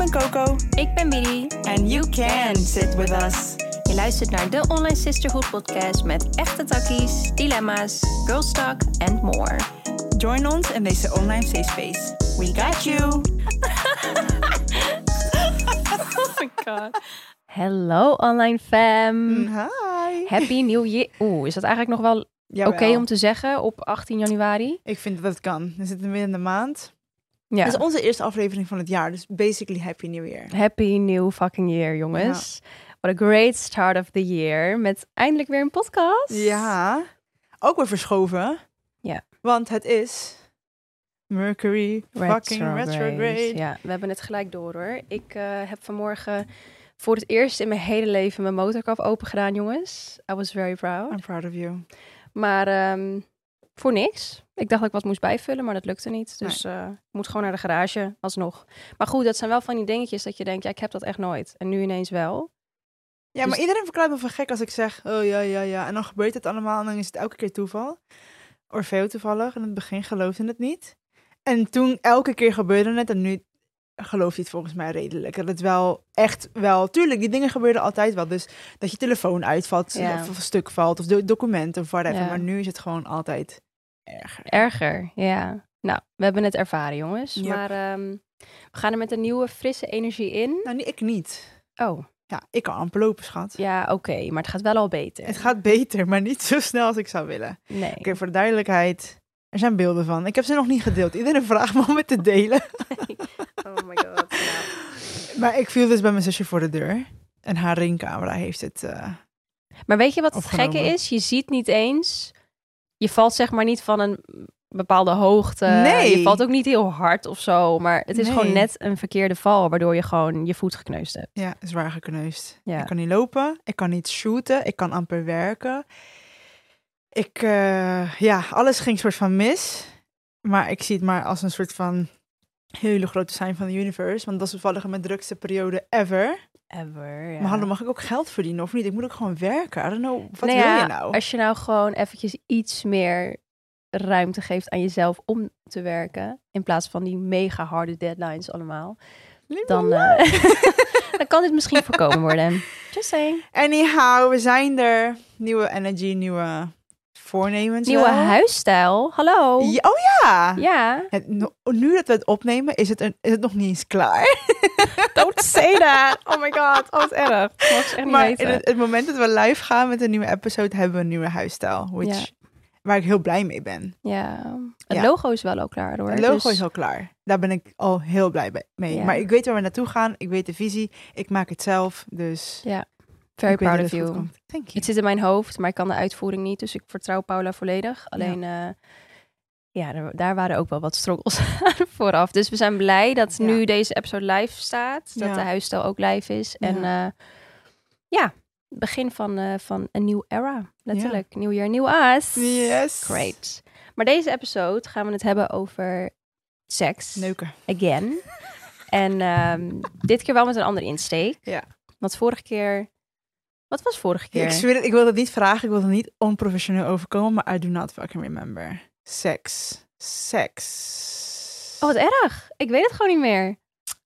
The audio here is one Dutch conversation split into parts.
ben Coco. Ik ben Miri. And you can sit with us. Je luistert naar de Online Sisterhood podcast met echte takkies, dilemma's, girl talk and more. Join ons in deze online safe space. We got you. oh my god. Hello online fam. Hi. Happy New Year. Oeh, is dat eigenlijk nog wel oké om te zeggen op 18 januari? Ik vind dat het kan. We zitten midden in de maand. Ja. Het is onze eerste aflevering van het jaar, dus basically Happy New Year. Happy New fucking Year, jongens. What a great start of the year. Met eindelijk weer een podcast. Ja, ook weer verschoven. Ja. Want het is Mercury fucking retrograde. Ja, we hebben het gelijk door hoor. Ik uh, heb vanmorgen voor het eerst in mijn hele leven mijn motorkap open gedaan, jongens. I was very proud. I'm proud of you. Maar um, voor niks. Ik dacht dat ik wat moest bijvullen, maar dat lukte niet. Dus nee. uh, ik moet gewoon naar de garage alsnog. Maar goed, dat zijn wel van die dingetjes dat je denkt, ja, ik heb dat echt nooit. En nu ineens wel. Ja, dus... maar iedereen verklaart me van gek als ik zeg, oh ja, ja, ja. En dan gebeurt het allemaal en dan is het elke keer toeval. Orfeo toevallig. In het begin geloofde het niet. En toen elke keer gebeurde het en nu gelooft hij het volgens mij redelijk. Dat het wel echt wel, tuurlijk, die dingen gebeuren altijd wel. Dus dat je telefoon uitvalt ja. of een stuk valt of documenten of whatever. Ja. Maar nu is het gewoon altijd erger. Erger, ja. Nou, we hebben het ervaren, jongens. Yep. Maar um, we gaan er met een nieuwe, frisse energie in. Nou, ik niet. Oh. Ja, ik kan amper lopen, schat. Ja, oké, okay, maar het gaat wel al beter. Het gaat beter, maar niet zo snel als ik zou willen. Nee. Oké, okay, voor de duidelijkheid. Er zijn beelden van. Ik heb ze nog niet gedeeld. Iedereen vraagt me om het te delen. oh my god. Maar ik viel dus bij mijn zusje voor de deur. En haar ringcamera heeft het. Uh, maar weet je wat het gekke is? Je ziet niet eens. Je valt zeg maar niet van een bepaalde hoogte. Nee. Je valt ook niet heel hard of zo. Maar het is nee. gewoon net een verkeerde val. Waardoor je gewoon je voet gekneusd hebt. Ja, zwaar gekneusd. Ja. Ik kan niet lopen. Ik kan niet shooten. Ik kan amper werken. Ik, uh, ja, alles ging soort van mis. Maar ik zie het maar als een soort van hele grote zijn van de universe. Want dat is toevallig mijn drukste periode ever. Ever, ja. Maar hallo, mag ik ook geld verdienen of niet? Ik moet ook gewoon werken. I don't know, wat nou wil je nou? Als je nou gewoon eventjes iets meer ruimte geeft aan jezelf om te werken. In plaats van die mega harde deadlines allemaal. Dan, uh, dan kan dit misschien voorkomen worden. Just saying. Anyhow, we zijn er. Nieuwe energy, nieuwe voornemens. Nieuwe wel. huisstijl. Hallo. Ja, oh ja. Ja. Het, nu dat we het opnemen, is het, een, is het nog niet eens klaar. Don't say that. Oh my god. Oh, wat erg. Echt niet maar weten. in het, het, moment dat we live gaan met een nieuwe episode, hebben we een nieuwe huisstijl. Which, Ja. Waar ik heel blij mee ben. Ja. Het Ja. logo is wel ook klaar hoor. Het logo Dus- is al klaar. Daar ben ik al heel blij mee. Ja. Maar ik weet waar we naartoe gaan. Ik weet de visie. Ik maak het zelf. Dus Ja. Very proud of you. you. Het zit in mijn hoofd, maar ik kan de uitvoering niet. Dus ik vertrouw Paula volledig. Alleen, ja, ja er- daar waren ook wel wat struggles vooraf. Dus we zijn blij dat Ja. nu deze episode live staat. Dat Ja. de huisstijl ook live is. En ja, ja begin van, eh, van een nieuw era. Letterlijk. Nieuw jaar, nieuw us. Yes. Great. Maar deze episode gaan we het hebben over seks. Neuken. Again. en ehm, dit keer wel met een andere insteek. Ja. Want vorige keer... Wat was vorige keer? Ik zweer het, ik wil het niet vragen. Ik wil het niet onprofessioneel overkomen. Maar I do not fucking remember. Seks. Seks. Oh, wat erg. Ik weet het gewoon niet meer.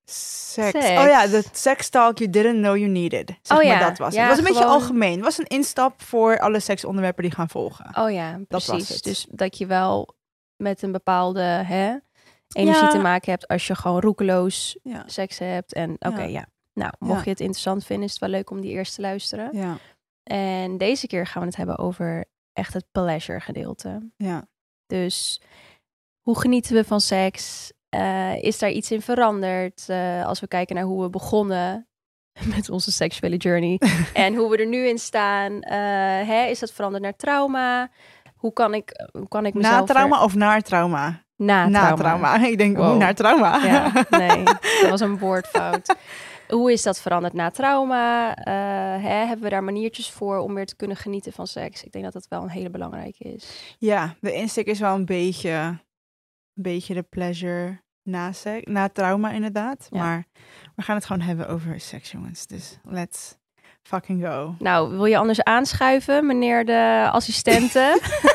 Seks. Seks. Oh ja, de sex talk you didn't know you needed. Zeg Oh maar, ja. dat was het. Ja, was een beetje algemeen. Het was een instap voor alle seksonderwerpen die gaan volgen. Oh ja, was precies. het. Dus dat je wel met een bepaalde hè, energie Ja. te maken hebt als je gewoon roekeloos seks hebt. En oké, ja. Nou, mocht Ja. je het interessant vinden, is het wel leuk om die eerst te luisteren. Ja. En deze keer gaan we het hebben over echt het pleasure gedeelte. Ja. Dus hoe genieten we van seks? Eh, is daar iets in veranderd? Eh, als we kijken naar hoe we begonnen met onze seksuele journey. en hoe we er nu in staan. Eh, hè, is dat veranderd naar trauma? Hoe kan ik, hoe kan ik mezelf... Na trauma er- of naar trauma? Na Na trauma. trauma. Ik denk, Wow. oh, naar trauma. Ja, nee, dat was een woordfout. Hoe is dat veranderd na trauma? Eh, hè, hebben we daar maniertjes voor om weer te kunnen genieten van seks? Ik denk dat dat wel een hele belangrijke is. Ja, de insteek is wel een beetje, een beetje de pleasure na, seks, na trauma inderdaad. Ja. Maar we gaan het gewoon hebben over seks, jongens. Dus let's fucking go. Nou, wil je anders aanschuiven, meneer de assistente?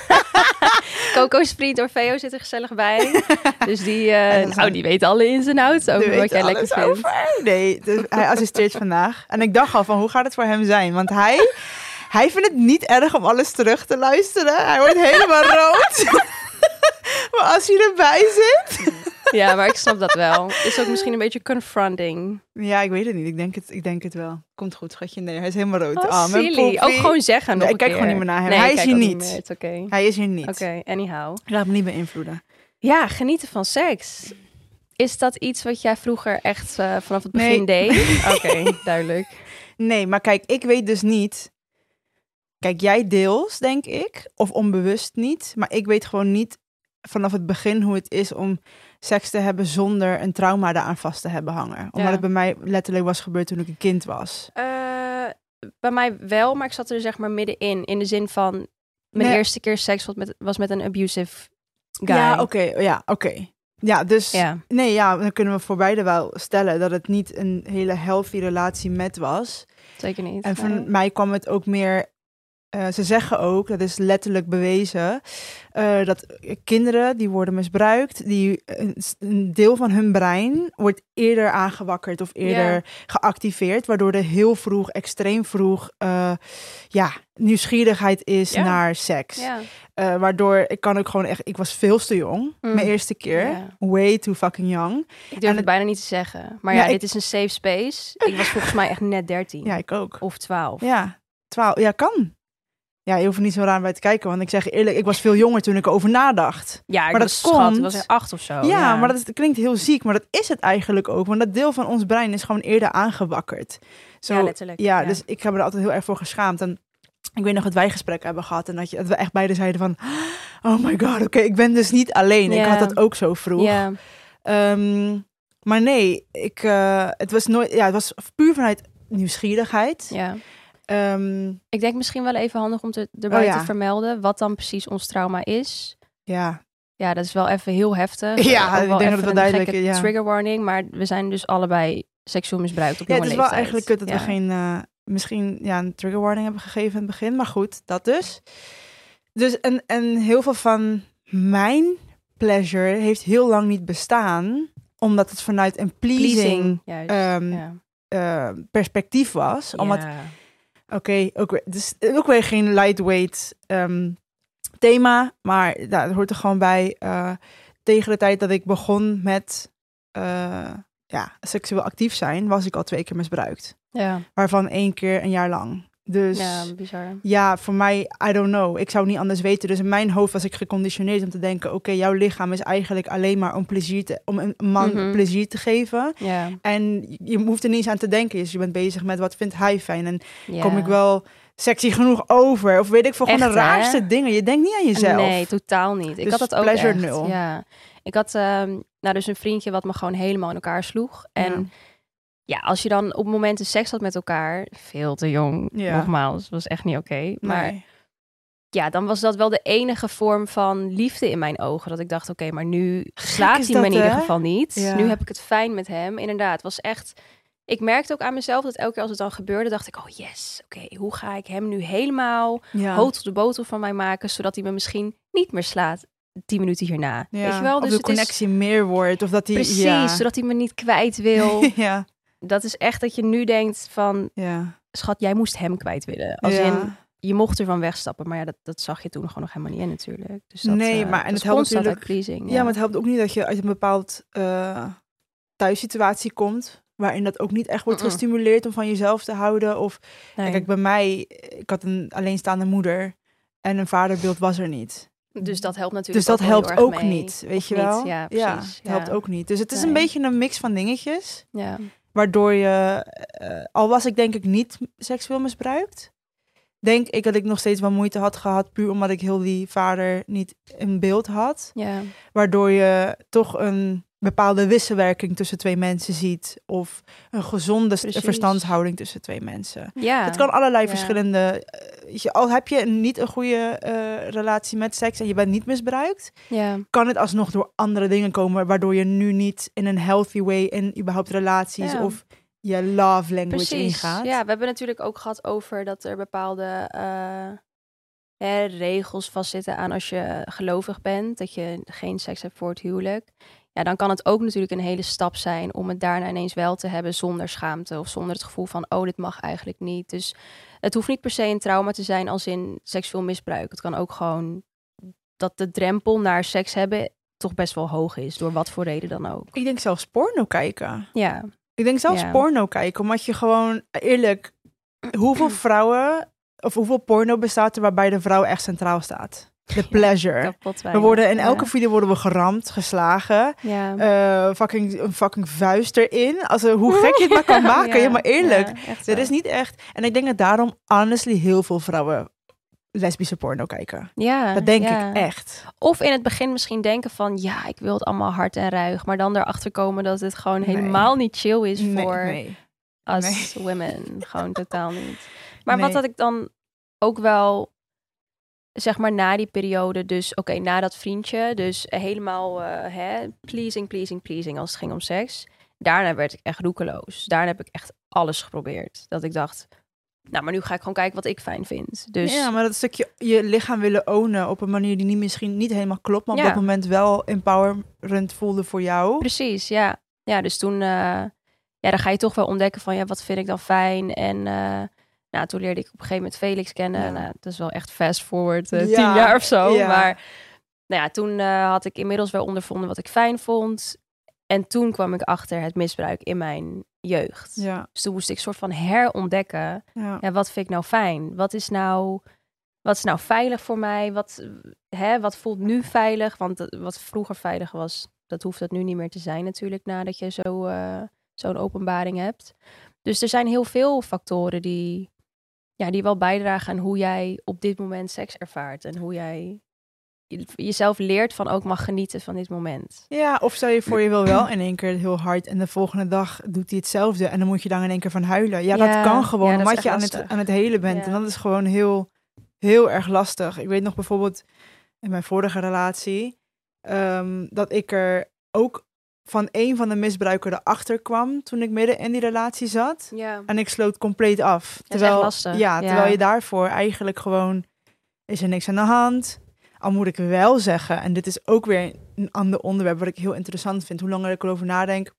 Coco's vriend Orfeo zit er gezellig bij. Dus die, nou, een- die weet alle ins en outs over wat jij lekker vindt. over. Nee, dus hij assisteert vandaag. En ik dacht al van, hoe gaat het voor hem zijn? Want hij, hij vindt het niet erg om alles terug te luisteren. Hij wordt helemaal rood. maar als hij erbij zit... Ja, maar ik snap dat wel. Is ook misschien een beetje confronting. Ja, ik weet het niet. Ik denk het, ik denk het wel. Komt goed, schatje. Nee, hij is helemaal rood. Oh, Ah, mijn silly. Ook gewoon zeggen Nee, ik kijk keer. gewoon niet meer naar hem. Nee, Hij is hier niet. Oké, Hij is hier niet. Oké, anyhow. Laat me niet beïnvloeden. Ja, genieten van seks. Is dat iets wat jij vroeger echt eh, vanaf het Nee. begin deed? Oké, duidelijk. Nee, maar kijk, ik weet dus niet. Kijk, jij deels, denk ik, of onbewust niet. Maar ik weet gewoon niet vanaf het begin hoe het is om seks te hebben zonder een trauma daaraan vast te hebben hangen. Omdat Ja. het bij mij letterlijk was gebeurd toen ik een kind was. Eh, bij mij wel, maar ik zat er zeg maar middenin. In de zin van, mijn Nee. eerste keer seks was met, was met een abusive guy. Ja, oké. ja, oké. Ja, dus Ja, nee, ja, dan kunnen we voor beide wel stellen dat het niet een hele healthy relatie met was. zeker niet. En van mij kwam het ook meer. Eh, ze zeggen ook, dat is letterlijk bewezen, eh, dat kinderen die worden misbruikt, die een, deel van hun brein wordt eerder aangewakkerd of eerder geactiveerd, waardoor er heel vroeg, extreem vroeg, eh, ja, nieuwsgierigheid is naar seks. Waardoor ik kan ook gewoon echt, ik was veel te jong, Mm. mijn eerste keer, way too fucking young. ik durf En het bijna niet te zeggen. Maar Ja, ja, ik- dit is een safe space. Ik was volgens mij echt net 13. Ja, ik ook. Of 12. Ja, twaalf. Ja, kan. Ja, je hoeft er niet zo raar bij te kijken. Want ik zeg eerlijk, ik was veel jonger toen ik erover nadacht. Ja, ik Maar was dat schat. komt- Ik was acht of zo. ja, maar dat is- klinkt heel ziek. Maar dat is het eigenlijk ook. Want dat deel van ons brein is gewoon eerder aangewakkerd. Zo, Ja, letterlijk, Ja, ja. dus ik heb er altijd heel erg voor geschaamd. En ik weet nog dat wij gesprekken hebben gehad. En dat, je, dat we echt beide zeiden van... Oh my god, oké, ik ben dus niet alleen. Ik had dat ook zo vroeg. Ja, Ehm, maar nee, ik, eh, het was nooit... Ja, het was puur vanuit nieuwsgierigheid. ja. Ehm, Ik denk misschien wel even handig om te, erbij Oh, ja. te vermelden wat dan precies ons trauma is. ja, Ja, dat is wel even heel heftig. Ja, ik denk dat het duidelijk is, ja. Trigger warning, maar we zijn dus allebei seksueel misbruikt op Ja, jonge het is wel leeftijd. eigenlijk kut dat Ja. we geen, eh, misschien ja, een trigger warning hebben gegeven in het begin. Maar goed, dat dus. Dus en, en heel veel van mijn pleasure heeft heel lang niet bestaan. Omdat het vanuit een pleasing, ehm, ja. eh, perspectief was. Omdat, Oké, ook, weer, dus ook weer geen lightweight ehm, thema. Maar het hoort er gewoon bij. eh, tegen de tijd dat ik begon met eh, ja, seksueel actief zijn, was ik al twee keer misbruikt. Ja. Waarvan één keer een jaar lang. Dus ja, ja, bizar. voor mij, I don't know. Ik zou niet anders weten. Dus in mijn hoofd was ik geconditioneerd om te denken... oké, jouw lichaam is eigenlijk alleen maar om, plezier te, om een man Mhm. plezier te geven. Ja. En je hoeft er niet eens aan te denken. Dus je bent bezig met wat vindt hij fijn. En ja. kom ik wel sexy genoeg over? Of weet ik veel, gewoon de hè? raarste dingen. Je denkt niet aan jezelf. Nee, totaal niet. Ik Dus had dat ook pleasure echt. nul. Ja. Ik had ehm, nou dus een vriendje wat me gewoon helemaal in elkaar sloeg. En Ja. Ja, als je dan op momenten seks had met elkaar, veel te jong, Ja. nogmaals, was echt niet oké. Maar Nee. ja, dan was dat wel de enige vorm van liefde in mijn ogen. Dat ik dacht, oké, maar nu slaat hij me in ieder geval niet. Ja. Nu heb ik het fijn met hem. Inderdaad, het was echt... Ik merkte ook aan mezelf dat elke keer als het dan gebeurde, dacht ik, oh yes, oké, hoe ga ik hem nu helemaal Ja. de botel van mij maken, zodat hij me misschien niet meer slaat tien minuten hierna. Ja. Weet je wel? Dus de is connectie meer wordt. Of dat die... precies, ja. zodat hij me niet kwijt wil. ja. Dat is echt dat je nu denkt van, Ja. schat, jij moest hem kwijt willen. Als ja. in, je mocht ervan wegstappen, maar ja, dat, dat zag je toen gewoon nog helemaal niet in natuurlijk. Dus dat, Nee, eh, maar- en het helpt natuurlijk- pleasing. Ja. maar het helpt ook niet dat je uit een bepaald eh thuissituatie komt. Waarin dat ook niet echt wordt gestimuleerd om van jezelf te houden. Of Nee. kijk, bij mij, ik had een alleenstaande moeder. En een vaderbeeld was er niet. dus dat helpt natuurlijk Dus dat ook helpt ook mee. niet, weet Of je niet? wel? Ja, precies. het helpt ook niet. Dus het is een beetje een mix van dingetjes. Ja. Waardoor je, eh, al was ik denk ik niet seksueel misbruikt, denk ik dat ik nog steeds wel moeite had gehad, puur omdat ik heel die vader niet in beeld had. Ja. Waardoor je toch een bepaalde wisselwerking tussen twee mensen ziet. Of een gezonde Precies. verstandshouding tussen twee mensen. ja. Het kan allerlei Ja. verschillende. eh, je, al heb je niet een goede eh, relatie met seks en je bent niet misbruikt, Ja. kan het alsnog door andere dingen komen, waardoor je nu niet in een healthy way in überhaupt relaties Ja. of je love language Precies. ingaat. Ja, we hebben natuurlijk ook gehad over dat er bepaalde eh, hè, regels vastzitten aan als je gelovig bent, dat je geen seks hebt voor het huwelijk. Ja, dan kan het ook natuurlijk een hele stap zijn om het daarna ineens wel te hebben zonder schaamte of zonder het gevoel van, oh, dit mag eigenlijk niet. Dus het hoeft niet per se een trauma te zijn als in seksueel misbruik. Het kan ook gewoon dat de drempel naar seks hebben toch best wel hoog is, door wat voor reden dan ook. Ik denk zelfs porno kijken. Ja, Ik denk zelfs Ja. porno kijken, omdat je gewoon, eerlijk, hoeveel vrouwen, of hoeveel porno bestaat er waarbij de vrouw echt centraal staat? De pleasure. we worden in Ja. elke video worden we geramd, geslagen, Ja. eh, fucking, een fucking vuist erin. Als, er- hoe gek je het maar kan maken, ja, maar eerlijk. Er zo. is niet echt, en ik denk dat daarom honestly heel veel vrouwen lesbische porno kijken. Ja, Dat denk ik echt. Of in het begin misschien denken van, ja, ik wil het allemaal hard en ruig. Maar dan erachter komen dat het gewoon Nee. helemaal niet chill is Nee, voor nee. us women. Gewoon totaal niet. Maar wat had ik dan ook wel, zeg maar na die periode, dus oké, na dat vriendje, dus helemaal eh, hè, pleasing, pleasing, pleasing als het ging om seks. Daarna werd ik echt roekeloos. Daarna heb ik echt alles geprobeerd. Dat ik dacht, nou, maar nu ga ik gewoon kijken wat ik fijn vind. Dus Ja, maar dat stukje je lichaam willen ownen op een manier die niet, misschien niet helemaal klopt, maar op Ja. dat moment wel empowerend voelde voor jou. Precies, ja. Ja, dus toen, eh, ja, dan ga je toch wel ontdekken van, ja, wat vind ik dan fijn? En eh, nou, toen leerde ik op een gegeven moment Felix kennen. Ja. Nou, dat is wel echt fast forward, eh, Ja, tien jaar of zo. ja. Maar nou ja, toen eh, had ik inmiddels wel ondervonden wat ik fijn vond. En toen kwam ik achter het misbruik in mijn jeugd. Dus toen moest ik soort van herontdekken, ja. wat vind ik nou fijn? Wat is nou, wat is nou veilig voor mij? Wat, hè, wat voelt nu veilig? Want dat- wat vroeger veilig was, dat hoeft het nu niet meer te zijn natuurlijk, nadat je zo, eh, zo'n openbaring hebt. Dus er zijn heel veel factoren die, ja, die wel bijdragen aan hoe jij op dit moment seks ervaart. En hoe jij je- jezelf leert van ook mag genieten van dit moment. Ja, of stel je voor je wil wel in één keer heel hard en de volgende dag doet hij hetzelfde en dan moet je dan in één keer van huilen. Ja, Ja, dat kan gewoon, ja, omdat echt je aan het, aan het helen bent. Ja. En dat is gewoon heel, heel erg lastig. Ik weet nog bijvoorbeeld in mijn vorige relatie ehm, dat ik er ook van een van de misbruikers erachter kwam toen ik midden in die relatie zat. Ja. En ik sloot compleet af. Terwijl, lastig. Ja, Ja. terwijl je daarvoor eigenlijk gewoon is er niks aan de hand. Al moet ik wel zeggen, en dit is ook weer een ander onderwerp wat ik heel interessant vind. Hoe langer ik erover nadenk,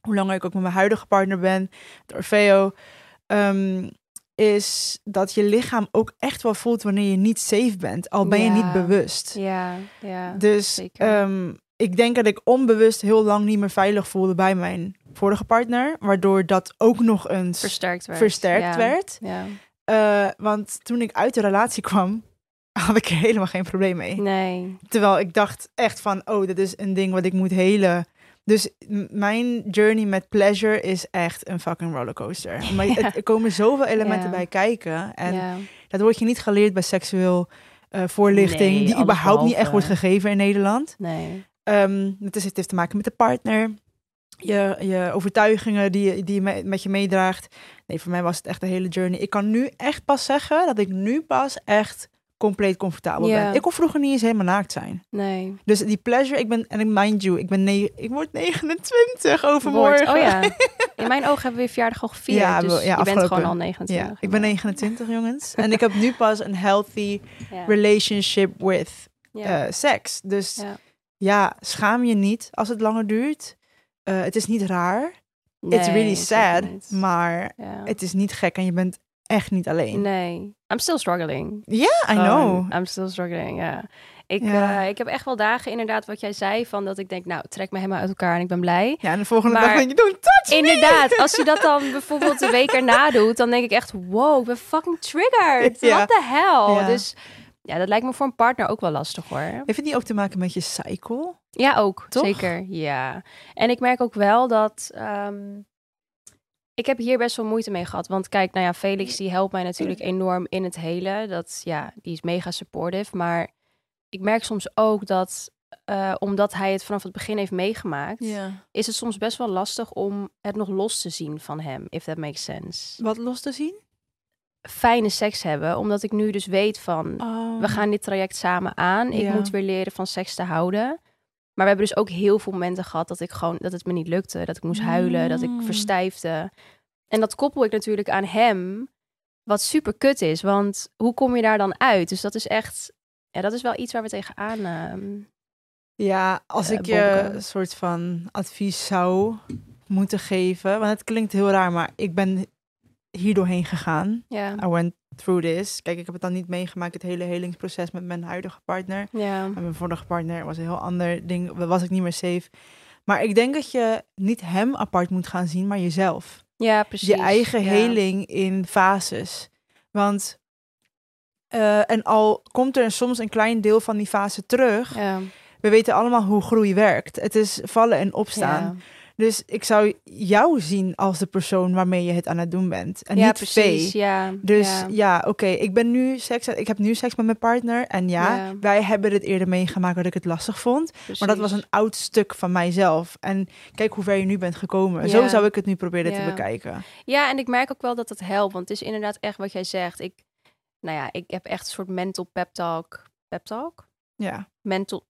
hoe langer ik ook met mijn huidige partner ben, de Orfeo, ehm, is dat je lichaam ook echt wel voelt wanneer je niet safe bent. Al ben je Ja. niet bewust. Ja, ja. Dus zeker. ehm, ik denk dat ik onbewust heel lang niet meer veilig voelde bij mijn vorige partner. Waardoor dat ook nog eens versterkt werd. versterkt Ja. werd. Ja. Eh, want toen ik uit de relatie kwam, had ik er helemaal geen probleem mee. Nee. Terwijl ik dacht echt van, oh, dit is een ding wat ik moet helen. Dus mijn journey met pleasure is echt een fucking rollercoaster. Maar Ja. er komen zoveel elementen bij kijken. En dat word je niet geleerd bij seksueel eh, voorlichting, Nee, die überhaupt niet echt wordt gegeven in Nederland. Nee. Ehm, het, is, het heeft te maken met de partner, je, je overtuigingen die, je- die je met je meedraagt. Nee, voor mij was het echt een hele journey. Ik kan nu echt pas zeggen dat ik nu pas echt compleet comfortabel ben. Ik kon vroeger niet eens helemaal naakt zijn. Nee. Dus die pleasure, ik ben, en ik mind you, ik ben ne ik word 29 overmorgen. Oh ja. In mijn ogen hebben we je verjaardag al gevierd. Ja, dus ja, je bent gewoon al 29. Ja, ik ben 29 jongens. En ik heb nu pas een healthy relationship with eh, seks. Dus Ja. Ja, schaam je niet als het langer duurt. Eh, het is niet raar. It's really sad, maar het is niet gek en je bent echt niet alleen. Nee. I'm still struggling. Ja, I Gewoon, know. I'm still struggling, ja. Ik, Ja. eh, ik heb echt wel dagen inderdaad wat jij zei van dat ik denk, nou, trek me helemaal uit elkaar en ik ben blij. Ja, en de volgende Maar- dag denk je, touch Inderdaad, als je dat dan bijvoorbeeld de week erna doet, dan denk ik echt, wow, ik ben fucking triggered. Ja. What the hell? Ja. Dus ja, dat lijkt me voor een partner ook wel lastig hoor. Heeft het niet ook te maken met je cycle? Ja, ook. Toch? Zeker. Ja. En ik merk ook wel dat. ehm, ik heb hier best wel moeite mee gehad. Want kijk, nou ja, Felix die helpt mij natuurlijk enorm in het hele. Dat ja, die is mega supportive. Maar ik merk soms ook dat. eh, omdat hij het vanaf het begin heeft meegemaakt, is het soms best wel lastig om het nog los te zien van hem, if that makes sense. Wat los te zien? Fijne seks hebben, omdat ik nu dus weet van, Oh. we gaan dit traject samen aan. Ik Ja. moet weer leren van seks te houden. Maar we hebben dus ook heel veel momenten gehad dat ik gewoon dat het me niet lukte, dat ik moest huilen, dat ik Mm. verstijfde. En dat koppel ik natuurlijk aan hem, Wat super kut is, want hoe kom je daar dan uit? Dus dat is echt, ja, dat is wel iets waar we tegenaan. ehm Ja, als Eh, ik je een soort van advies zou moeten geven, want het klinkt heel raar, maar ik ben hier doorheen gegaan. ja, I went through this. Kijk, ik heb het dan niet meegemaakt, het hele helingsproces met mijn huidige partner. ja, Met mijn vorige partner was een heel ander ding, was ik niet meer safe. Maar ik denk dat je niet hem apart moet gaan zien, maar jezelf. ja, precies. je eigen heling in fases. Want, eh, en al komt er soms een klein deel van die fase terug, Ja, we weten allemaal hoe groei werkt. Het is vallen en opstaan. Dus ik zou jou zien als de persoon waarmee je het aan het doen bent. En ja niet precies. Ja, Dus ja. ja, oké, ik ben nu seks, ik heb nu seks met mijn partner. En ja, Ja. wij hebben het eerder meegemaakt dat ik het lastig vond. Maar dat was een oud stuk van mijzelf. En kijk hoe ver je nu bent gekomen. Zo zou ik het nu proberen te bekijken. Ja, en ik merk ook wel dat het helpt. Want het is inderdaad echt wat jij zegt. Ik, nou ja, ik heb echt een soort mental pep talk. Pep talk? Ja. Mental.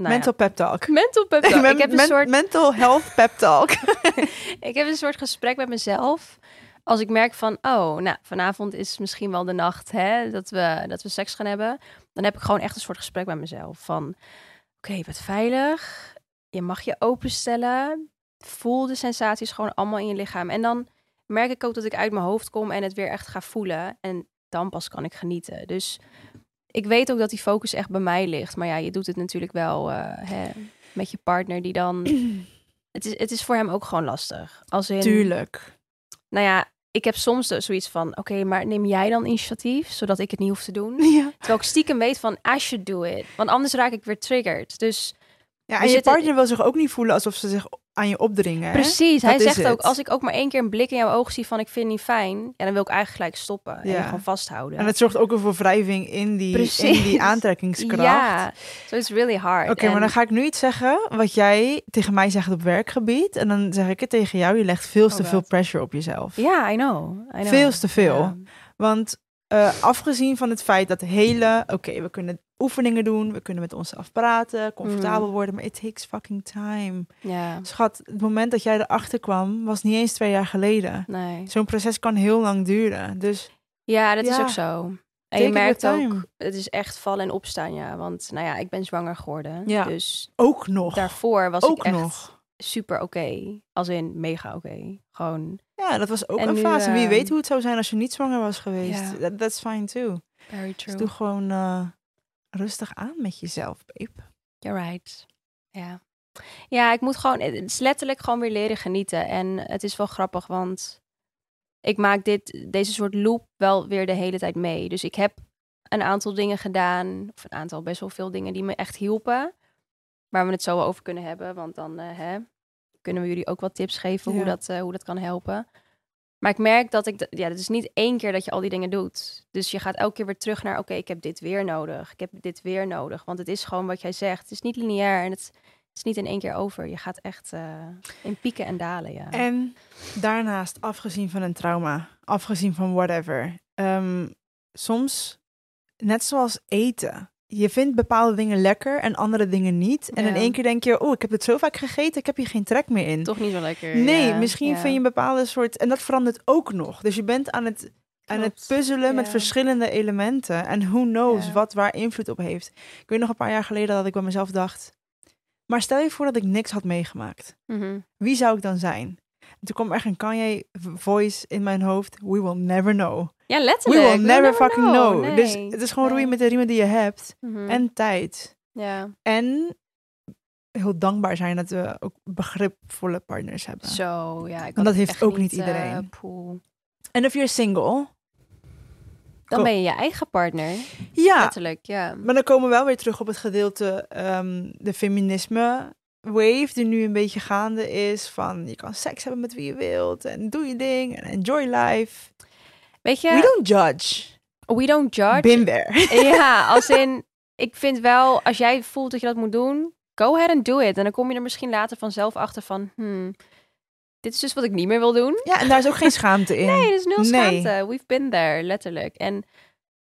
Nou mental pep talk. Mental pep talk. Men- ik heb een men- soort. mental health pep talk. ik heb een soort gesprek met mezelf. Als ik merk van, oh, nou, vanavond is misschien wel de nacht hè, dat, we, dat we seks gaan hebben. Dan heb ik gewoon echt een soort gesprek met mezelf. Van, oké, bent veilig. Je mag je openstellen. Voel de sensaties gewoon allemaal in je lichaam. En dan merk ik ook dat ik uit mijn hoofd kom en het weer echt ga voelen. En dan pas kan ik genieten. Dus ik weet ook dat die focus echt bij mij ligt. Maar ja, je doet het natuurlijk wel eh, hè, met je partner die dan... Het is, het is voor hem ook gewoon lastig. Als in, Tuurlijk. nou ja, ik heb soms dus zoiets van: oké, maar neem jij dan initiatief, zodat ik het niet hoef te doen? Ja. Terwijl ik stiekem weet van: I should do it. Want anders raak ik weer triggered. Dus Ja, en je zitten- partner wil zich ook niet voelen alsof ze zich aan je opdringen. precies, hij zegt ook: als ik ook maar één keer een blik in jouw ogen zie van: ik vind het niet fijn, ja, dan wil ik eigenlijk gelijk stoppen en Ja. je gewoon vasthouden. En het zorgt ook voor wrijving in die, in die aantrekkingskracht. Ja, so it's really hard. Oké, maar En- dan ga ik nu iets zeggen wat jij tegen mij zegt op werkgebied. En dan zeg ik het tegen jou. Je legt veel te Oh veel God. pressure op jezelf. Ja, I know. I know. Veel te veel. Want eh, afgezien van het feit dat hele... Oké, we kunnen oefeningen doen. We kunnen met onszelf praten. Comfortabel Mm. worden. Maar it takes fucking time. ja, Schat, het moment dat jij erachter kwam... was niet eens twee jaar geleden. nee. Zo'n proces kan heel lang duren. Dus Ja, dat is ook zo. En je merkt ook, het is echt vallen en opstaan, ja. Want, nou ja, ik ben zwanger geworden. Ja. Dus ook nog. daarvoor was ook ik echt nog. super oké. Als in mega oké. Gewoon Ja, dat was ook En een nu, fase. Wie eh, weet hoe het zou zijn als je niet zwanger was geweest. Ja. That, that's fine too. very Dus true. doe gewoon eh, rustig aan met jezelf, babe. You're right. Ja. Ja, ik moet gewoon, het is letterlijk gewoon weer leren genieten. En het is wel grappig, want ik maak dit, deze soort loop wel weer de hele tijd mee. Dus ik heb een aantal dingen gedaan, of een aantal best wel veel dingen die me echt hielpen. Waar we het zo over kunnen hebben, want dan eh, hè, kunnen we jullie ook wat tips geven hoe, dat, eh, hoe dat kan helpen. Maar ik merk dat ik, ja, het is niet één keer dat je al die dingen doet. Dus je gaat elke keer weer terug naar, oké, ik heb dit weer nodig. Ik heb dit weer nodig. Want het is gewoon wat jij zegt. Het is niet lineair en het is niet in één keer over. Je gaat echt eh, in pieken en dalen, ja. En daarnaast, afgezien van een trauma, afgezien van whatever, ehm, soms, net zoals eten, je vindt bepaalde dingen lekker en andere dingen niet. En in één keer denk je, oh, ik heb het zo vaak gegeten, ik heb hier geen trek meer in. Toch niet zo lekker. Nee, ja. misschien Ja. vind je een bepaalde soort, en dat verandert ook nog. Dus je bent aan het, aan het puzzelen met verschillende elementen. En who knows wat waar invloed op heeft. Ik weet nog een paar jaar geleden dat ik bij mezelf dacht, maar stel je voor dat ik niks had meegemaakt Mhm. wie zou ik dan zijn? En toen kwam er echt een Kanye voice in mijn hoofd. We will never know. Ja, We letterlijk. will never, fucking know. Nee. Dus het is gewoon roeien Nee. met de riemen die je hebt. Mhm. En tijd. Ja, En heel dankbaar zijn dat we ook begripvolle partners hebben. zo. Ja, ik Want dat heeft ook niet eh, iedereen. En of you're single. Dan ben je je eigen partner. Ja, Letterlijk, ja. maar dan komen we wel weer terug op het gedeelte ehm, de feminisme wave die nu een beetje gaande is van je kan seks hebben met wie je wilt en doe je ding en enjoy life. Weet je, We don't judge. we don't judge. Been there. Ja, als in, ik vind wel, als jij voelt dat je dat moet doen, go ahead and do it. En dan kom je er misschien later vanzelf achter van, hmm, dit is dus wat ik niet meer wil doen. Ja, en daar is ook geen schaamte in. Nee, er is nul Nee. schaamte. We've been there, letterlijk. En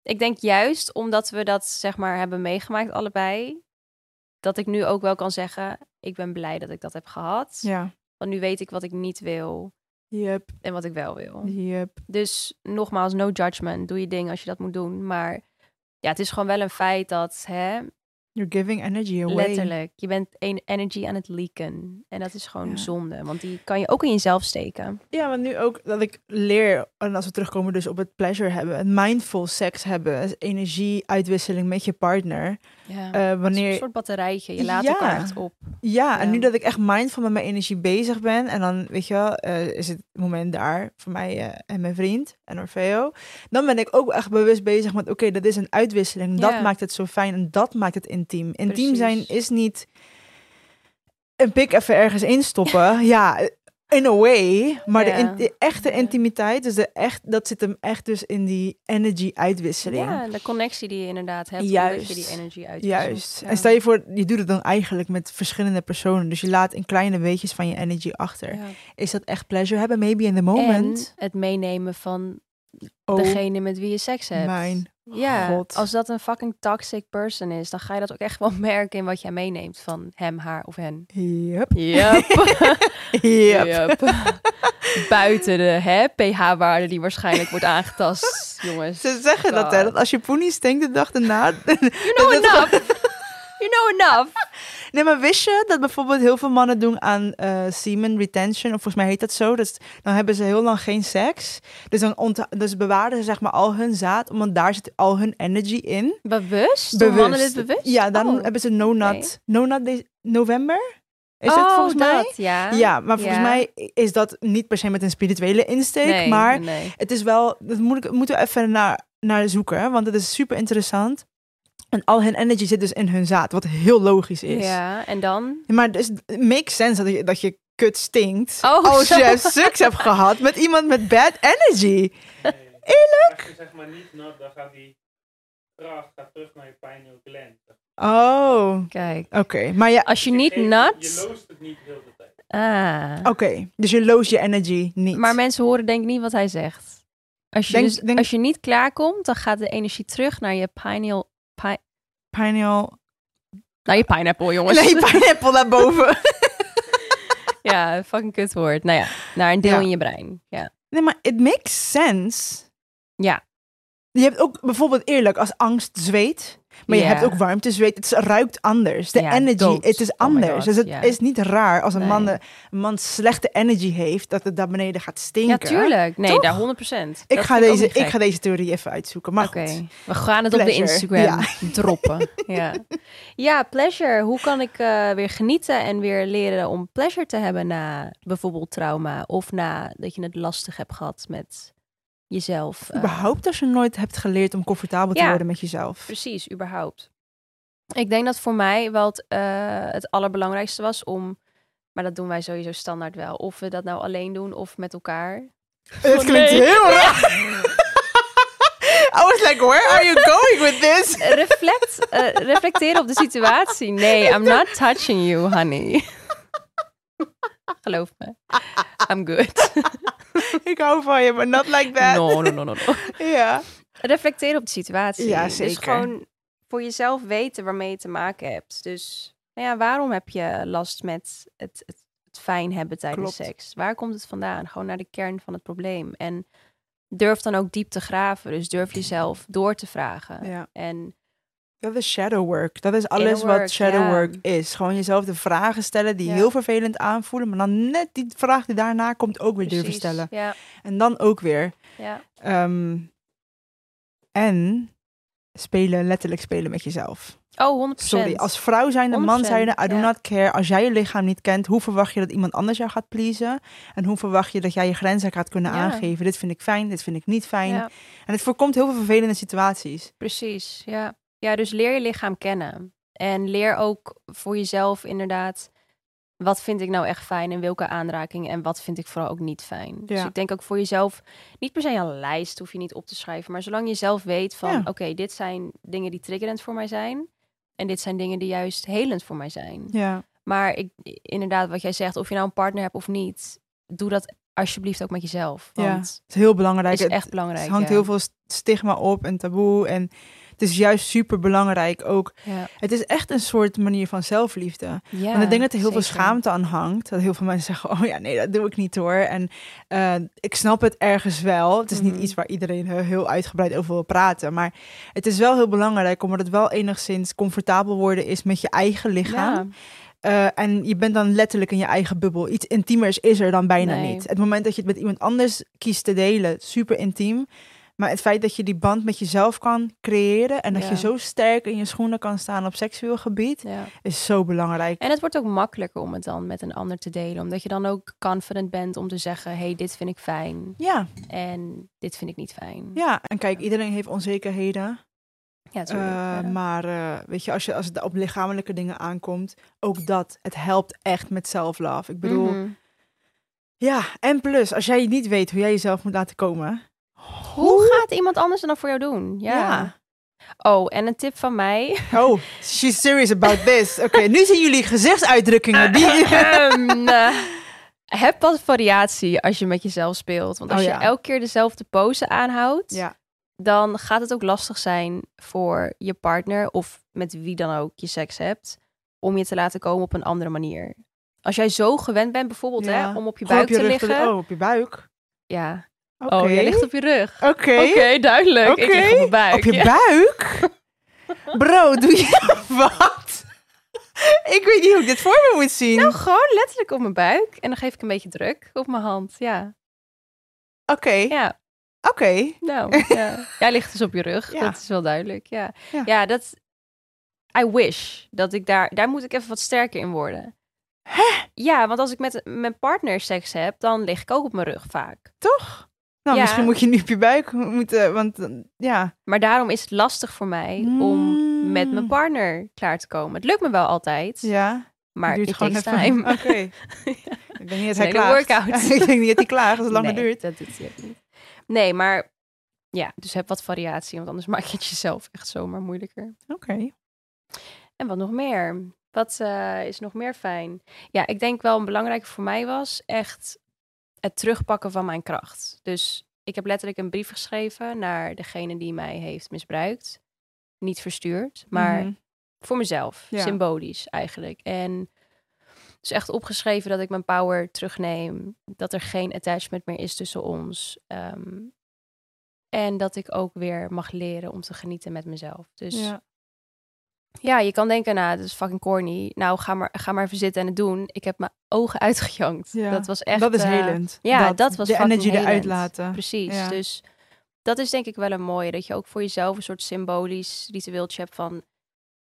ik denk juist omdat we dat, zeg maar, hebben meegemaakt allebei, dat ik nu ook wel kan zeggen, ik ben blij dat ik dat heb gehad. Ja. Want nu weet ik wat ik niet wil. Yep, en wat ik wel wil. yep. Dus nogmaals, no judgment. Doe je ding als je dat moet doen. Maar ja, het is gewoon wel een feit dat, hè, You're giving energy away. letterlijk, je bent een energy aan het leaken. En dat is gewoon Ja. zonde, want die kan je ook in jezelf steken. Ja, want nu ook dat ik leer, en als we terugkomen dus op het pleasure hebben, het mindful seks hebben, energie-uitwisseling met je partner. Ja. Eh, Een wanneer, soort batterijtje. Je laat Ja. elkaar echt op. ja, en Ja. nu dat ik echt mindful met mijn energie bezig ben, en dan, weet je wel, eh, is het moment daar voor mij eh, en mijn vriend en Orfeo, dan ben ik ook echt bewust bezig met, oké, dat is een uitwisseling. Dat maakt het zo fijn en dat maakt het intiem. Intiem Precies. zijn is niet een pik even ergens instoppen. ja, in a way. Maar de, in- de echte intimiteit, dus de echt, dat zit hem echt dus in die energy-uitwisseling. Ja, de connectie die je inderdaad hebt. Juist. Je die energy uit. Juist. En stel je voor, je doet het dan eigenlijk met verschillende personen. Dus je laat in kleine weetjes van je energy achter. Is dat echt pleasure hebben? Maybe in the moment. En het meenemen van oh, degene met wie je seks hebt. mijn ja, god. als dat een fucking toxic person is, dan ga je dat ook echt wel merken in wat jij meeneemt van hem, haar of hen. Yep. Yep. Yep. Buiten de pH-waarde die waarschijnlijk wordt aangetast, jongens. Ze zeggen dat, hè. Dat als je poenie stinkt de dag erna... You know enough. You know enough. Nee, maar wist je dat bijvoorbeeld heel veel mannen doen aan eh semen retention? Of volgens mij heet dat zo. Dus dan hebben ze heel lang geen seks. Dus dan dus bewaren ze zeg maar al hun zaad. Want daar zit al hun energy in. Bewust? Doen mannen dit bewust? Ja, dan Oh. hebben ze no nut. Oké. No nut de- november? Is oh, dat volgens mij? ja. Ja, maar volgens Ja. mij is dat niet per se met een spirituele insteek. Nee, maar nee, het is wel, dat moet ik, moeten we even naar, naar zoeken, want het is super interessant. En al hun energy zit dus in hun zaad, wat heel logisch is. Ja, en dan? Maar dus, het makes sense dat je, dat je kut stinkt Oh, als zo. je seks hebt gehad met iemand met bad energy. Eerlijk? Als je zeg maar niet nat, dan gaat die kracht gaat terug naar je pineal gland. Oh, Kijk. oké. Maar ja, Als je niet nat... Je loost het niet heel de tijd. Ah. oké. Dus je loos je energy niet. Maar mensen horen denk ik niet wat hij zegt. Als je, Denk- dus, denk- als je niet klaarkomt, dan gaat de energie terug naar je pineal... Pi pineal... naar je pineapple, jongens. Nee, pineapple naar boven. ja, fucking kutwoord. Nou ja, naar een deel Ja. in je brein. Ja. Nee, maar it makes sense. Ja. Je hebt ook bijvoorbeeld eerlijk als angst zweet. Maar je hebt ook warmte zweet. Het ruikt anders. De energy, dood. het is Oh anders. Dus het is niet raar als een, Nee. man, de- een man slechte energy heeft, dat het daar beneden gaat stinken. ja, tuurlijk. Nee, Toch? daar 100%. Ik Dat ga, deze, ik ga deze theorie even uitzoeken. Maar Oké, goed. we gaan het op de. Instagram droppen. Ja. ja, pleasure. Hoe kan ik eh, weer genieten en weer leren om pleasure te hebben na bijvoorbeeld trauma of na dat je het lastig hebt gehad met jezelf? eh, Überhaupt als je nooit hebt geleerd om comfortabel te Ja. worden met jezelf. Precies, überhaupt. Ik denk dat voor mij wel het, eh, het allerbelangrijkste was om, maar dat doen wij sowieso standaard wel, of we dat nou alleen doen of met elkaar. Het klinkt nee. heel raar. I was like, where are you going with this? Reflect, eh, reflecteren op de situatie. Nee, I'm not touching you, honey. Geloof me. I'm good. ik hou van je, maar not like that. No, no, no, no, no. Ja. Reflecteren op de situatie. Ja, Dus zeker. gewoon voor jezelf weten waarmee je te maken hebt. Dus nou ja, waarom heb je last met het, het, het fijn hebben tijdens Klopt. seks? Waar komt het vandaan? Gewoon naar de kern van het probleem. En durf dan ook diep te graven. Dus durf jezelf door te vragen. ja. En Dat is shadow work. Dat is alles work, wat shadow work is. Gewoon jezelf de vragen stellen die heel vervelend aanvoelen. Maar dan net die vraag die daarna komt ook weer durven stellen. En dan ook weer. ehm, en spelen, letterlijk spelen met jezelf. Oh, 100%. Sorry, als vrouw zijn, de man 100%, zijn, I do not care. Als jij je lichaam niet kent, hoe verwacht je dat iemand anders jou gaat pleasen? En hoe verwacht je dat jij je grenzen gaat kunnen aangeven? Dit vind ik fijn, dit vind ik niet fijn. En het voorkomt heel veel vervelende situaties. precies. Ja. Ja, dus leer je lichaam kennen. En leer ook voor jezelf inderdaad... Wat vind ik nou echt fijn en welke aanraking en wat vind ik vooral ook niet fijn. Dus Ja. ik denk ook voor jezelf, niet per se een lijst hoef je niet op te schrijven, maar zolang je zelf weet van, Ja. oké, dit zijn dingen die triggerend voor mij zijn en dit zijn dingen die juist helend voor mij zijn. Ja, Maar ik, inderdaad, wat jij zegt, of je nou een partner hebt of niet, doe dat alsjeblieft ook met jezelf. Ja. Want het is heel belangrijk. het is echt belangrijk. Het hangt ja. heel veel st- stigma op en taboe. En Het is juist super belangrijk ook. Ja. Het is echt een soort manier van zelfliefde. ja Want ik denk dat er heel veel schaamte aan hangt. Dat heel veel mensen zeggen, oh ja, nee, dat doe ik niet hoor. En eh, ik snap het ergens wel. Het is Mhm. niet iets waar iedereen heel, heel uitgebreid over wil praten. Maar het is wel heel belangrijk, omdat het wel enigszins comfortabel worden is met je eigen lichaam. Ja. Eh, en je bent dan letterlijk in je eigen bubbel. Iets intiemers is er dan bijna Nee. niet. Het moment dat je het met iemand anders kiest te delen, super intiem. Maar het feit dat je die band met jezelf kan creëren en dat Ja. je zo sterk in je schoenen kan staan op seksueel gebied, Ja. is zo belangrijk. En het wordt ook makkelijker om het dan met een ander te delen. Omdat je dan ook confident bent om te zeggen... hey, dit vind ik fijn Ja, en dit vind ik niet fijn. ja. En kijk, iedereen heeft onzekerheden. Ja, ja. Maar eh, weet je, als, je, als het op lichamelijke dingen aankomt, ook dat. Het helpt echt met self-love. Ik bedoel, Mhm. ja. En plus, als jij niet weet hoe jij jezelf moet laten komen. Hoe gaat iemand anders dan voor jou doen? Ja. Ja. Oh, en een tip van mij. Oh, she's serious about this. Oké, nu zien jullie gezichtsuitdrukkingen. Die... Ehm, eh, heb wat variatie als je met jezelf speelt. Want als Oh, je elke keer dezelfde pose aanhoudt, ja. dan gaat het ook lastig zijn voor je partner of met wie dan ook je seks hebt, om je te laten komen op een andere manier. Als jij zo gewend bent bijvoorbeeld Ja. hè, om op je buik te liggen. Oh, op je buik. Ja. Oh, jij ligt op je rug. Oké. Oké, duidelijk. Ik lig op mijn buik. Op je Ja. buik? Bro, doe je wat? ik weet niet hoe ik dit voor me moet zien. Nou, gewoon letterlijk op mijn buik. En dan geef ik een beetje druk op mijn hand. Ja. Oké, Ja. oké. Nou, ja. jij ligt dus op je rug. Ja. Dat is wel duidelijk. Ja, Ja. ja. dat. I wish dat ik daar. Daar moet ik even wat sterker in worden. Ja, want als ik met mijn partner seks heb, dan lig ik ook op mijn rug vaak. Toch? Nou, Ja. misschien moet je nu op je buik moeten, want eh, ja. Maar daarom is het lastig voor mij om met mijn Mm. partner klaar te komen. Het lukt me wel altijd, Ja, maar duurt het gewoon takes even. time. Oké. Ik denk niet dat hij klaagt. workout. ik denk niet dat hij klaagt als het langer nee, duurt. dat doet hij niet. Nee, maar ja, dus heb wat variatie, want anders maak je het jezelf echt zomaar moeilijker. Oké. En wat nog meer? Wat eh, is nog meer fijn? Ja, ik denk wel een belangrijke voor mij was echt het terugpakken van mijn kracht. Dus ik heb letterlijk een brief geschreven naar degene die mij heeft misbruikt. Niet verstuurd, maar Mhm. voor mezelf. Ja. Symbolisch eigenlijk. En dus echt opgeschreven dat ik mijn power terugneem. Dat er geen attachment meer is tussen ons. ehm, en dat ik ook weer mag leren om te genieten met mezelf. Dus Ja. Ja, je kan denken, nou, dat is fucking corny. Nou, ga maar, ga maar even zitten en het doen. Ik heb mijn ogen uitgejankt. Ja, Dat was echt... dat is eh, helend. ja, dat was De fucking energy eruit helend. laten. Precies. Ja. Dus dat is denk ik wel een mooie. Dat je ook voor jezelf een soort symbolisch ritueeltje hebt van...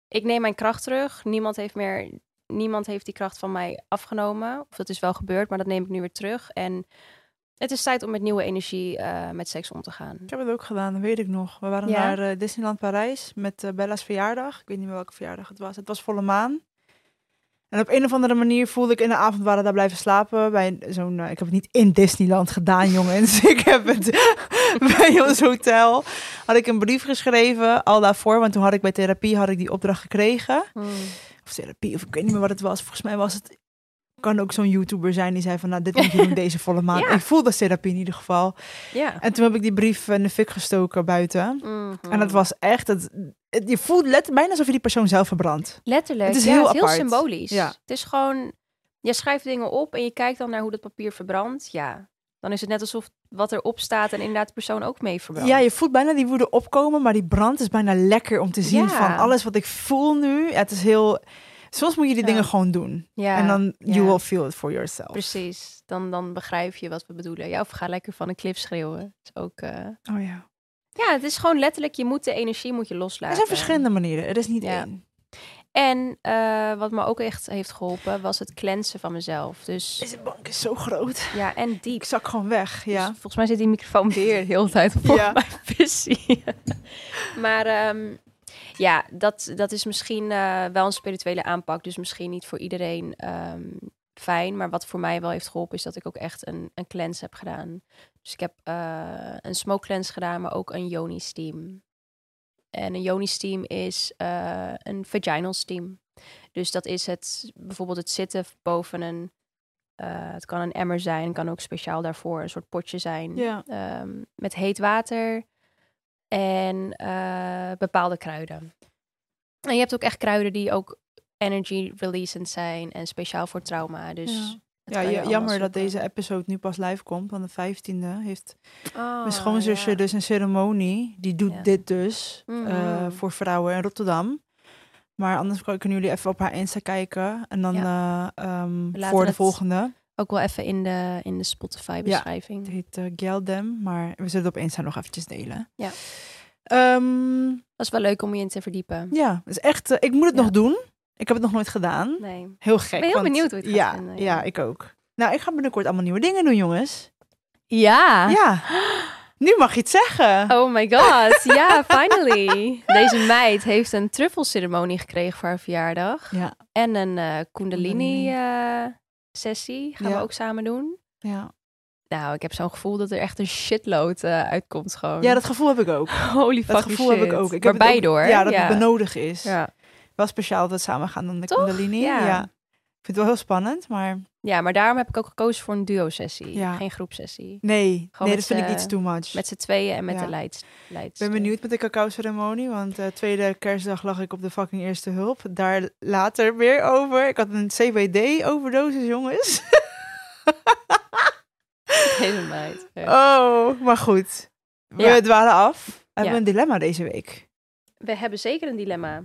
Ik neem mijn kracht terug. Niemand heeft meer... Niemand heeft die kracht van mij afgenomen. Of dat is wel gebeurd, maar dat neem ik nu weer terug. En het is tijd om met nieuwe energie eh, met seks om te gaan. Ik heb het ook gedaan, dat weet ik nog. We waren Ja? naar eh, Disneyland Parijs met eh, Bella's verjaardag. Ik weet niet meer welke verjaardag het was. Het was volle maan. En op een of andere manier voelde ik in de avond waren daar blijven slapen bij zo'n. ik heb het niet in Disneyland gedaan, jongens. ik heb het bij ons hotel. Had ik een brief geschreven al daarvoor, want toen had ik bij therapie had ik die opdracht gekregen. Of therapie, of ik weet niet meer wat het was. Volgens mij was het. Kan ook zo'n YouTuber zijn die zei van, nou, dit moet je doen deze volle maan. Ja. Ik voelde therapie in ieder geval. Ja. En toen heb ik die brief in de fik gestoken buiten. Mhm. En het was echt, het, het- je voelt let, bijna alsof je die persoon zelf verbrandt. Letterlijk. Het is ja, heel het heel symbolisch. Ja. Het is gewoon, je schrijft dingen op en je kijkt dan naar hoe dat papier verbrandt. Ja, dan is het net alsof wat erop staat en inderdaad de persoon ook mee verbrandt. Ja, je voelt bijna die woede opkomen, maar die brand is bijna lekker om te zien van alles wat ik voel nu. Het is heel, soms moet je die Ja. dingen gewoon doen. Ja, en dan, you will feel it for yourself. Precies. Dan, dan begrijp je wat we bedoelen. Ja, of ga lekker van een klif schreeuwen. Dat is ook... eh, Oh ja. Ja, het is gewoon letterlijk, je moet de energie moet je Er loslaten. zijn verschillende manieren, er is niet Ja. één. En eh, wat me ook echt heeft geholpen, was het cleansen van mezelf. Dus Deze bank is zo groot. ja, en diep. Ik zak gewoon weg, Dus ja. volgens mij zit die microfoon weer de hele tijd voor Ja. mijn visie. maar ehm, ja, dat, dat is misschien eh, wel een spirituele aanpak. Dus misschien niet voor iedereen ehm, fijn. Maar wat voor mij wel heeft geholpen, is dat ik ook echt een, een cleanse heb gedaan. Dus ik heb eh, een smoke cleanse gedaan, maar ook een yoni steam. En een yoni steam is eh, een vaginal steam. Dus dat is het, bijvoorbeeld het zitten boven een eh, het kan een emmer zijn, kan ook speciaal daarvoor een soort potje zijn. Ja. Ehm, met heet water. En eh, bepaalde kruiden. En je hebt ook echt kruiden die ook energy releasend zijn en speciaal voor trauma. Dus Ja. jammer dat deze episode nu pas live komt. Want de 15e heeft Oh, mijn schoonzusje ja. dus een ceremonie. Die doet Ja. dit dus eh, Mhm. voor vrouwen in Rotterdam. Maar anders kunnen jullie even op haar Insta kijken. En dan eh, ehm, voor de het- volgende. Ook wel even in de, in de Spotify-beschrijving. Het heet uh, Geldem, maar we zullen het op Insta nog eventjes delen. Ja. Ehm, Dat is wel leuk om je in te verdiepen. ja, is echt. eh, ik moet het Ja. nog doen. Ik heb het nog nooit gedaan. Nee. Heel gek. ben heel want- benieuwd hoe het ja, gaat vinden, Ja. ja. ik ook. Nou, ik ga binnenkort allemaal nieuwe dingen doen, jongens. Ja. Ja. Nu mag je het zeggen. Oh my god. Ja, finally. Deze meid heeft een truffelceremonie gekregen voor haar verjaardag. Ja. En een eh kundalini Kundalini. Sessie gaan we Ja. ook samen doen. Ja. Nou, ik heb zo'n gevoel dat er echt een shitload eh, uitkomt gewoon. ja, dat gevoel heb ik ook. Holy Dat fucking gevoel heb ik ook. Ik Waarbij ook- door. Ja, dat het benodigd is. Ja. Wel speciaal dat we samen gaan dan de Toch? Kundalini. Ja. Ja. Ik vind het wel heel spannend, maar ja, maar daarom heb ik ook gekozen voor een duo-sessie. Ja. Geen groepsessie. nee, Gewoon nee dat vind ik iets too much. Met z'n tweeën en met Ja. de leids. leids Ik ben benieuwd met de cacao-ceremonie, want eh, tweede kerstdag lag ik op de fucking eerste hulp. Daar later weer over. Ik had een CBD-overdosis, jongens. Ja. Oh, maar goed. We Ja. dwalen af. We hebben een dilemma deze week. We hebben zeker een dilemma.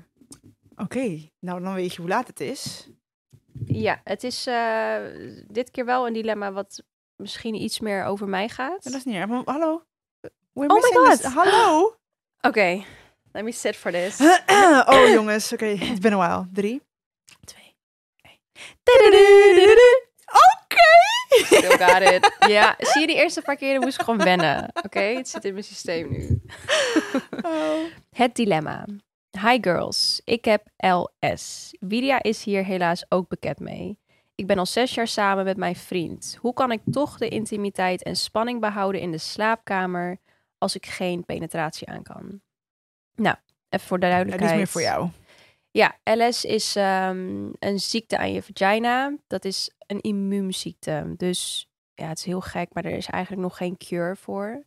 Oké, nou dan weet je hoe laat het is. Ja, het is eh, dit keer wel een dilemma wat misschien iets meer over mij gaat. Dat is niet erg. maar Hallo? We're Oh my God. this- Hallo? Oké, let me sit for this. oh jongens, oké. It's been a while. Drie. Twee. Oké. Still got it. Ja, zie je, die eerste paar keren moest ik gewoon wennen. Oké, het zit in mijn systeem nu. Oh. Het dilemma. Hi girls, ik heb LS. Widia is hier helaas ook bekend mee. Ik ben al zes jaar samen met mijn vriend. Hoe kan ik toch de intimiteit en spanning behouden in de slaapkamer als ik geen penetratie aan kan? Nou, even voor de duidelijkheid. is meer voor jou. Ja, LS is ehm, een ziekte aan je vagina. Dat is een immuunziekte. Dus ja, het is heel gek, maar er is eigenlijk nog geen cure voor.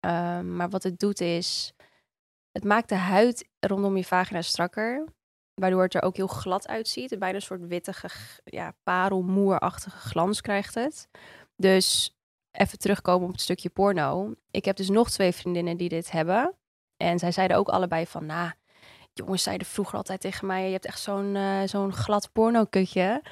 Ehm, maar wat het doet is, het maakt de huid rondom je vagina strakker. Waardoor het er ook heel glad uitziet. Bijna een soort wittige, ja, parelmoerachtige glans krijgt het. Dus even terugkomen op het stukje porno. Ik heb dus nog twee vriendinnen die dit hebben. En zij zeiden ook allebei van, nou, jongens zeiden vroeger altijd tegen mij, je hebt echt zo'n eh, zo'n glad porno-kutje.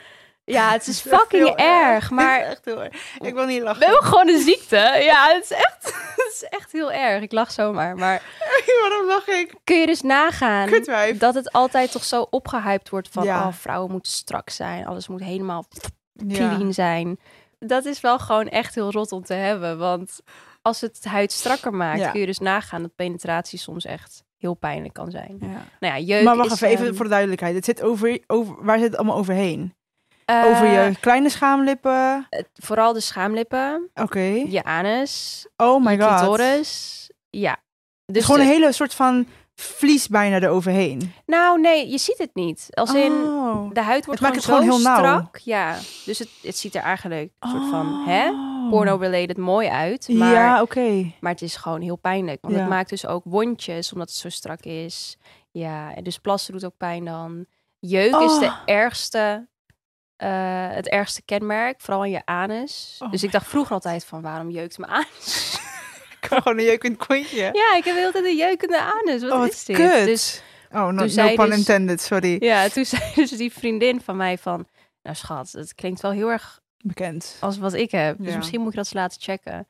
Ja, het is fucking erg, maar echt heel erg. Ik wil niet we lachen. hebben gewoon een ziekte. Ja, het is echt, het is echt heel erg. Ik lach zomaar. Maar Waarom lach ik? kun je dus nagaan Kutwijf. dat het altijd toch zo opgehyped wordt van, Ja. oh, vrouwen moeten strak zijn. Alles moet helemaal Ja. clean zijn. Dat is wel gewoon echt heel rot om te hebben. Want als het huid strakker maakt, Ja. kun je dus nagaan dat penetratie soms echt heel pijnlijk kan zijn. Ja. Nou ja, jeuk Maar wacht is, even, voor de duidelijkheid. Het zit over, over, waar zit het allemaal overheen? Eh, over je kleine schaamlippen? het- vooral de schaamlippen, Oké. je anus, Oh my je god. clitoris. Ja. Dus Dus gewoon de- een hele soort van vlies bijna eroverheen. Nou, nee, je ziet het niet. Als in, Oh. de huid wordt Het gewoon, het zo gewoon heel nauw. strak. Ja, dus het, het ziet er eigenlijk een soort van, Oh. hè, porno-related mooi uit. Maar, Ja, oké. maar het is gewoon heel pijnlijk. Want Ja. het maakt dus ook wondjes, omdat het zo strak is. Ja, en dus plassen doet ook pijn dan. Jeuk is de Oh. ergste, eh, het ergste kenmerk, vooral in je anus. Oh dus ik dacht vroeger altijd van, waarom jeukt mijn anus? Ik kan gewoon een jeuk in het kontje. ja, ik heb de hele tijd een jeukende anus. Wat, oh, wat is dit? kut. Dus oh, no, no pun dus- intended, sorry. Ja, toen zei dus die vriendin van mij van... Nou schat, het klinkt wel heel erg Bekend. als wat ik heb. Dus Ja. misschien moet je dat eens laten checken.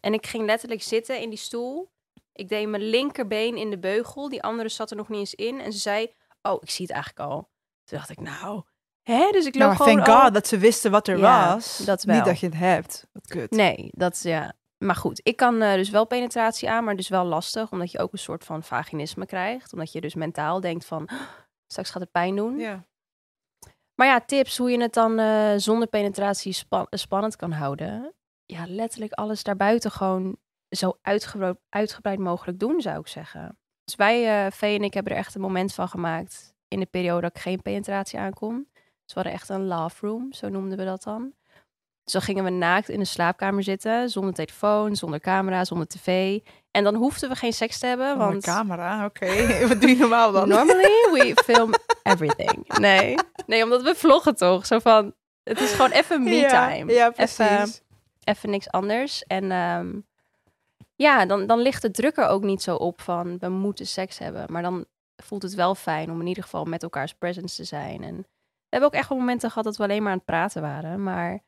En ik ging letterlijk zitten in die stoel. Ik deed mijn linkerbeen in de beugel. Die andere zat er nog niet eens in. En ze zei, oh, ik zie het eigenlijk al. Toen dacht ik, nou... Hè? Dus ik loop Nou, gewoon thank God dat ze wisten wat er Ja, was. dat wel. Niet dat je het hebt. Wat kut. Nee, dat is ja... Maar goed, ik kan eh, dus wel penetratie aan, maar dus wel lastig. Omdat je ook een soort van vaginisme krijgt. Omdat je dus mentaal denkt van... "Oh, Straks gaat het pijn doen. Ja. Maar ja, tips hoe je het dan eh, zonder penetratie span- spannend kan houden. Ja, letterlijk alles daarbuiten gewoon zo uitgebreid, uitgebreid mogelijk doen, zou ik zeggen. Dus wij, uh, Vee en ik, hebben er echt een moment van gemaakt in de periode dat ik geen penetratie aankom. We hadden echt een love room, zo noemden we dat dan. Dus dan gingen we naakt in de slaapkamer zitten, zonder telefoon, zonder camera, zonder tv. En dan hoefden we geen seks te hebben, Want... want camera, oké. Wat doe je normaal dan? normally we film everything. Nee, nee, omdat we vloggen toch? Zo van, het is gewoon even me time. Ja, ja precies. Even, even niks anders. En ehm, ja, dan, dan ligt de druk er ook niet zo op van we moeten seks hebben. Maar dan voelt het wel fijn om in ieder geval met elkaars presence te zijn. En we hebben ook echt wel momenten gehad dat we alleen maar aan het praten waren. Maar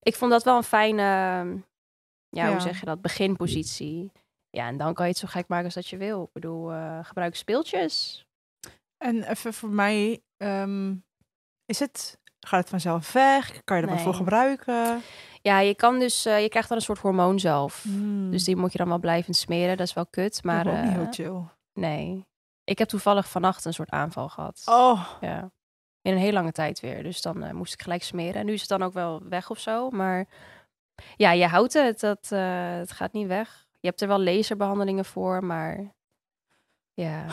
ik vond dat wel een fijne, ja, Ja. hoe zeg je dat, beginpositie. Ja, en dan kan je het zo gek maken als dat je wil. Ik bedoel, eh, gebruik speeltjes. En even voor mij, ehm, is het, gaat het vanzelf weg? Kan je er wat Nee. voor gebruiken? Ja, je kan dus, eh, je krijgt dan een soort hormoon zelf. Hmm. Dus die moet je dan wel blijven smeren. Dat is wel kut, maar maar ook niet eh, heel chill. nee. Ik heb toevallig vannacht een soort aanval gehad. Oh, Ja. In een heel lange tijd weer. Dus dan eh, moest ik gelijk smeren. En nu is het dan ook wel weg of zo. Maar ja, je houdt het. Dat, eh, het gaat niet weg. Je hebt er wel laserbehandelingen voor, maar ja,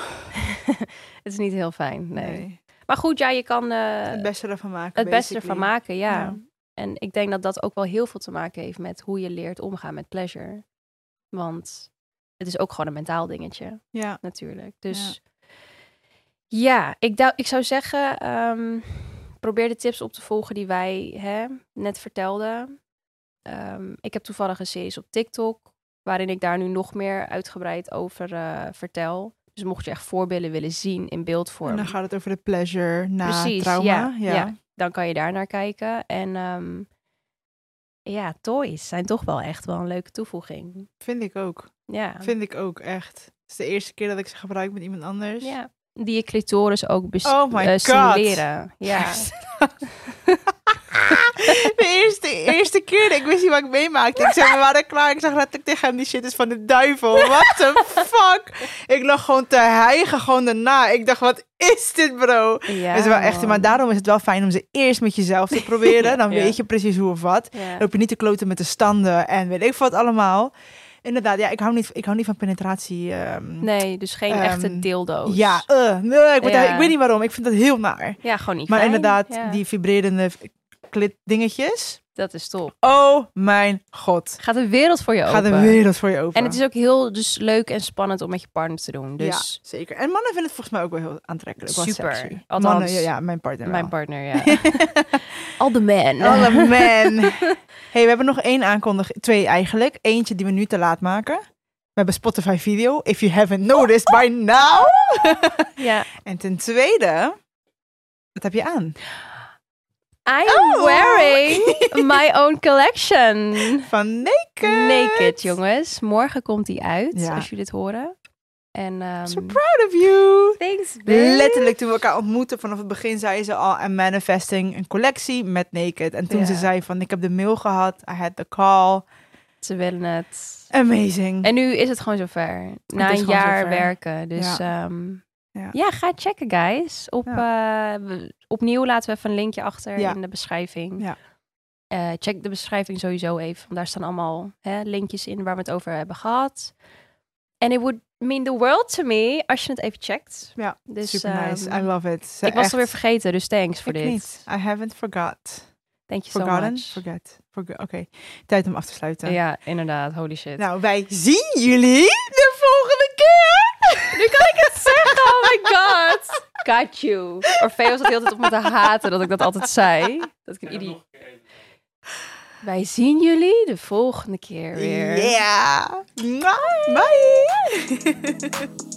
het is niet heel fijn. Nee. nee. Maar goed, ja, je kan eh, Het beste ervan maken. het beste ervan maken, ja. Ja. En ik denk dat dat ook wel heel veel te maken heeft met hoe je leert omgaan met pleasure. Want het is ook gewoon een mentaal dingetje, Ja, natuurlijk. Dus ja, ik, dou- ik zou zeggen, ehm, probeer de tips op te volgen die wij hè, net vertelden. Ehm, ik heb toevallig een series op TikTok, waarin ik daar nu nog meer uitgebreid over eh, vertel. Dus mocht je echt voorbeelden willen zien in beeldvorm, en dan gaat het over de pleasure na Precies, trauma. ja, Ja, ja. dan kan je daar naar kijken. En ehm, ja, toys zijn toch wel echt wel een leuke toevoeging. vind ik ook. Ja, Vind ik ook, echt. Het is de eerste keer dat ik ze gebruik met iemand anders. ja. Die je clitoris ook bes- Oh my God. stimuleren. Ja, de eerste, eerste keer, ik wist niet wat ik meemaakte. Ik zei, we waren klaar. Ik zag letterlijk tegen hem, die shit is van de duivel. What the fuck? Ik lag gewoon te hijgen, gewoon daarna. Ik dacht, wat is dit, bro? ja Het is wel echt, maar daarom is het wel fijn om ze eerst met jezelf te proberen. Dan Ja. weet je precies hoe of wat. Ja. loop je niet te kloten met de standen en weet ik wat allemaal. Inderdaad, ja, ik hou niet, ik hou niet van penetratie. ehm, Nee, dus geen Ehm, echte dildo's. Ja, eh, nee, ik, word Ja. daar- ik weet niet waarom. Ik vind dat heel naar. Ja, gewoon niet Maar fijn. inderdaad, Ja, die vibrerende klit dingetjes. Dat is top. Oh mijn god. Gaat de wereld voor je open. Gaat de wereld voor je open. En het is ook heel dus leuk en spannend om met je partner te doen. Dus Ja, zeker. En mannen vinden het volgens mij ook wel heel aantrekkelijk. Super. sexy. Althans, Mannen, ja, ja, mijn partner mijn wel. partner, ja. All the men. Alle man. hey, we hebben nog één aankondiging. Twee eigenlijk. Eentje die we nu te laat maken. We hebben Spotify video. If you haven't noticed by now. ja. En ten tweede, wat heb je aan? I'm Oh. wearing my own collection. Van Naked. Naked, jongens. Morgen komt die uit, Ja. als jullie dit horen. En, ehm, So proud of you. thanks, babe. Letterlijk toen we elkaar ontmoetten vanaf het begin zei ze al I'm manifesting een collectie met Naked. En toen ze zei van ik heb de mail gehad, I had the call. Ze willen het. Amazing. En nu is het gewoon zover. Na een jaar zover. werken. Dus ja. Ja. ja. ga checken, guys. Op, eh, opnieuw laten we even een linkje achter Ja. in de beschrijving. Ja. Eh, check de beschrijving sowieso even. Want daar staan allemaal hè, linkjes in waar we het over hebben gehad. En it would mean the world to me als je het even checkt. Ja, Dus, Super nice. ehm, I love it. Ze ik was echt- het weer vergeten, dus thanks voor dit. niet. I haven't forgot. Thank you so much. Forget. Forget. Oké, tijd om af te sluiten. Ja, inderdaad. Holy shit. Nou, wij zien jullie my god. Got you. Orfeo zat de hele tijd op me te haten dat ik dat altijd zei. Dat ik een idioot... nog een keer even. Wij zien jullie de volgende keer weer. Yeah. Mwah. Bye.